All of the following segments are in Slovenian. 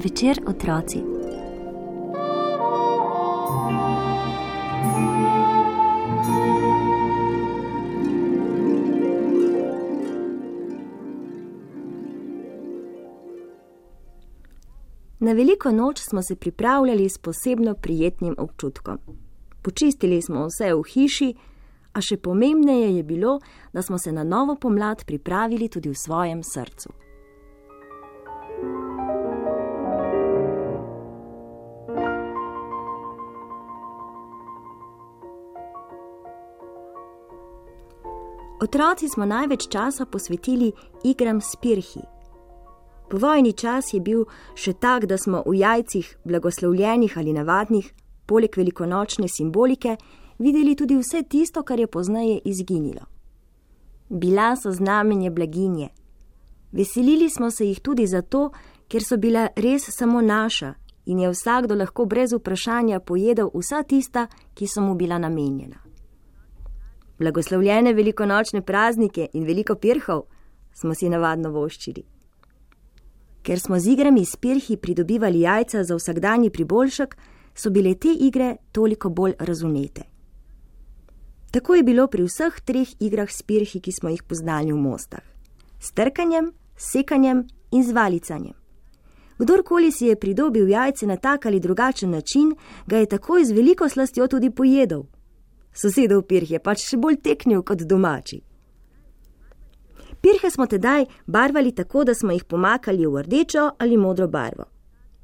Zvečer otroci. Na veliko noč smo se pripravljali s posebno prijetnim občutkom. Počistili smo vse v hiši, a še pomembneje je bilo, da smo se na novo pomlad pripravili tudi v svojem srcu. Otroci smo največ časa posvetili igram s pirhi. Povojni čas je bil še tak, da smo v jajcih, blagoslovljenih ali navadnih, poleg velikonočne simbolike, videli tudi vse tisto, kar je pozneje izginilo. Bila so znamenje blaginje. Veselili smo se jih tudi zato, ker so bila res samo naša in je vsakdo lahko brez vprašanja pojedel vsa tista, ki so mu bila namenjena blagoslovljene velikonočne praznike in veliko pirhov smo si navadno voščili. Ker smo z igrami s pirhi pridobivali jajca za vsakdanji priboljšek, so bile te igre toliko bolj razumete. Tako je bilo pri vseh treh igrah s pirhi, ki smo jih poznali v mostah: s trkanjem, sekanjem in zvalicanjem. Kdorkoli si je pridobil jajce na tak ali drugačen način, ga je takoj z veliko slastjo tudi pojedel sosedov pirh je pač še bolj teknil kot domači. Pirhe smo tedaj barvali tako, da smo jih pomakali v rdečo ali modro barvo.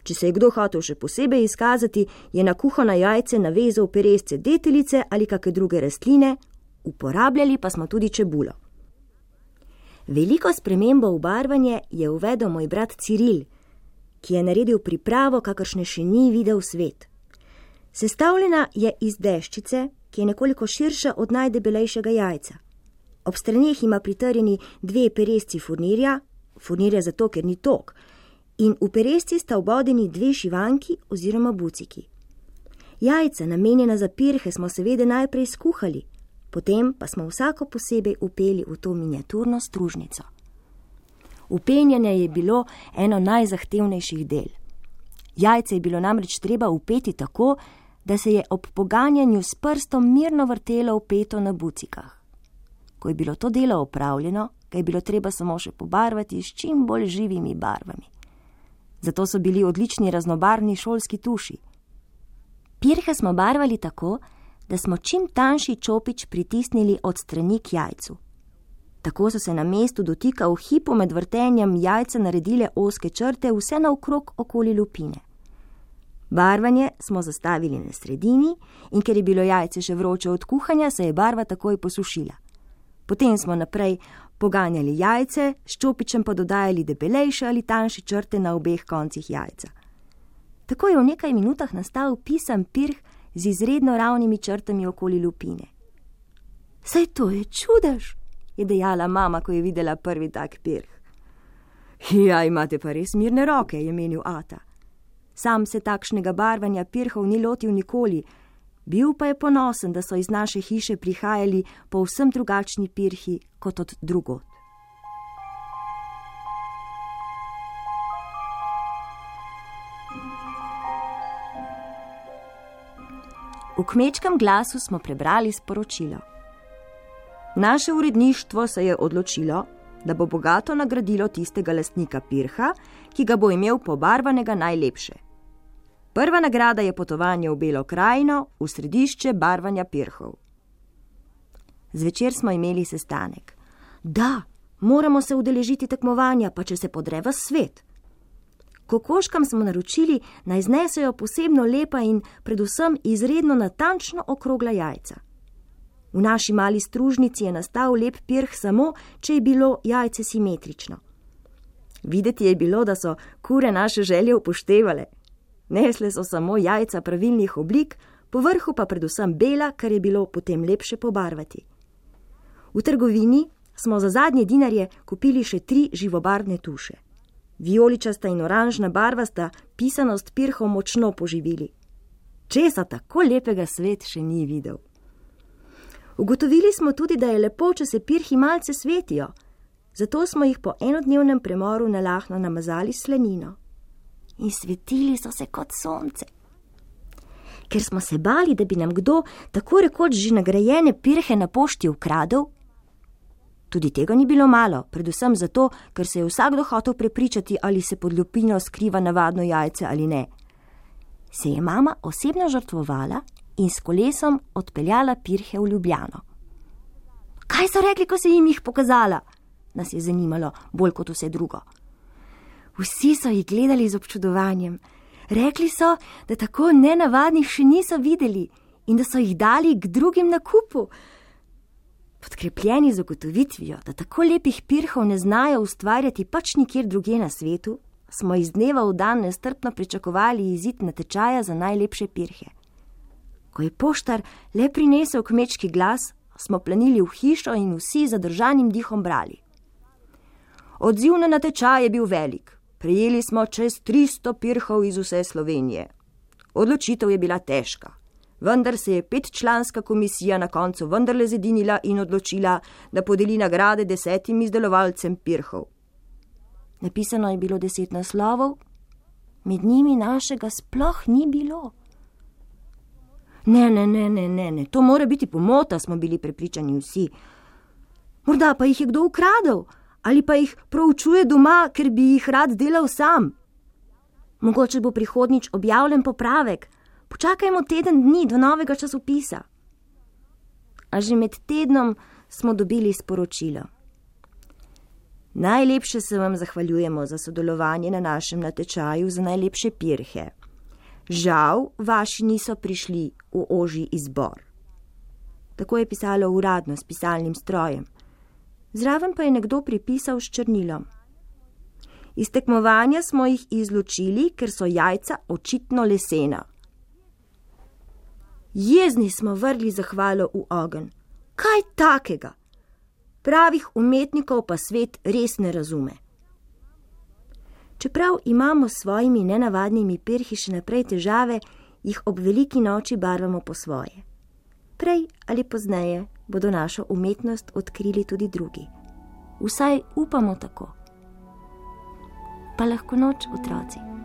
Če se je kdo hotel še posebej izkazati, je na kuhano jajce navezal peresce detelice ali kakšne druge rastline, uporabljali pa smo tudi čebulo. Veliko spremembo v barvanje je uvedel moj brat Ciril, ki je naredil pripravo, kakršne še ni videl svet. Sestavljena je iz deščice, ki je nekoliko širša od najdebelejšega jajca. Ob straneh ima pritrjeni dve peresci furnirja, furnirja zato, ker ni tok, in v peresci sta obodeni dve šivanki oziroma buciki. Jajca, namenjena za pirhe, smo seveda najprej skuhali, potem pa smo vsako posebej upeli v to miniaturno stružnico. Upenjanje je bilo eno najzahtevnejših del. Jajce je bilo namreč treba upeti tako, da se je ob poganjanju s prstom mirno vrtelo v peto na bucikah. Ko je bilo to delo opravljeno, ga je bilo treba samo še pobarvati s čim bolj živimi barvami. Zato so bili odlični raznobarvni šolski tuši. Pirhe smo barvali tako, da smo čim tanjši čopič pritisnili od strani k jajcu. Tako so se na mestu dotika v hipu med vrtenjem jajca naredile oske črte vse naokrog okoli lupine. Barvanje smo zastavili na sredini in ker je bilo jajce še vroče od kuhanja, se je barva takoj posušila. Potem smo naprej poganjali jajce, s čopičem pa dodajali debelejše ali tanjše črte na obeh koncih jajca. Tako je v nekaj minutah nastal pisan pirh z izredno ravnimi črtami okoli lupine. Saj to je čudež, je dejala mama, ko je videla prvi tak pirh. Ja, imate pa res mirne roke, je menil Ata. Sam se takšnega barvanja pirhov ni lotil nikoli, bil pa je ponosen, da so iz naše hiše prihajali povsem drugačni pirhi kot od drugot. V kmečkem glasu smo prebrali sporočilo. Naše uredništvo se je odločilo, da bo bogato nagradilo tistega lastnika pirha, ki ga bo imel pobarvanega najlepše. Prva nagrada je potovanje v Belo krajino, v središče barvanja pirhov. Zvečer smo imeli sestanek. Da, moramo se udeležiti tekmovanja, pa če se podre v svet. Kokoškam smo naročili, naj znesejo posebno lepa in predvsem izredno natančno okrogla jajca. V naši mali stružnici je nastal lep pirh samo, če je bilo jajce simetrično. Videti je bilo, da so kure naše želje upoštevale. Nesle so samo jajca pravilnih oblik, po vrhu pa predvsem bela, kar je bilo potem lepše pobarvati. V trgovini smo za zadnje dinarje kupili še tri živobarvne tuše. Violičasta in oranžna barva sta pisanost pirhov močno poživili. Česa tako lepega svet še ni videl. Ugotovili smo tudi, da je lepo, če se pirhi malce svetijo, zato smo jih po enodnevnem premoru nalahno namazali slenino. In svetili so se kot sonce. Ker smo se bali, da bi nam kdo tako rekoč že nagrajene pirhe na pošti ukradel, tudi tega ni bilo malo, predvsem zato, ker se je vsakdo hotel prepričati, ali se pod lupino skriva navadno jajce ali ne. Se je mama osebno žrtvovala in s kolesom odpeljala pirhe v Ljubljano. Kaj so rekli, ko se jim jih pokazala? Nas je zanimalo bolj kot vse drugo. Vsi so jih gledali z občudovanjem. Rekli so, da tako nenavadnih še niso videli in da so jih dali k drugim na kupu. Podkrepljeni z ugotovitvijo, da tako lepih pirhov ne znajo ustvarjati pač nikjer druge na svetu, smo iz dneva v dan nestrpno pričakovali izid natečaja za najlepše pirhe. Ko je poštar le prinesel kmečki glas, smo planili v hišo in vsi zadržanim dihom brali. Odziv na natečaj je bil velik. Prejeli smo čez 300 pirhov iz vse Slovenije. Odločitev je bila težka, vendar se je petčlanska komisija na koncu vendarle zedinila in odločila, da podeli nagrade desetim izdelovalcem pirhov. Napisano je bilo deset naslovov, med njimi našega sploh ni bilo. Ne, ne, ne, ne, ne, ne, to mora biti pomota, smo bili prepričani vsi. Morda pa jih je kdo ukradel ali pa jih proučuje doma, ker bi jih rad delal sam. Mogoče bo prihodnič objavljen popravek, počakajmo teden dni do novega časopisa. A že med tednom smo dobili sporočilo. Najlepše se vam zahvaljujemo za sodelovanje na našem natečaju za najlepše pirhe. Žal, vaši niso prišli v oži izbor. Tako je pisalo uradno s pisalnim strojem zraven pa je nekdo pripisal s črnilom. Iz tekmovanja smo jih izločili, ker so jajca očitno lesena. Jezni smo vrgli zahvalo v ogen. Kaj takega? Pravih umetnikov pa svet res ne razume. Čeprav imamo s svojimi nenavadnimi pirhi še naprej težave, jih ob veliki noči barvamo po svoje. Prej ali pozneje bodo našo umetnost odkrili tudi drugi. Vsaj upamo tako. Pa lahko noč, otroci.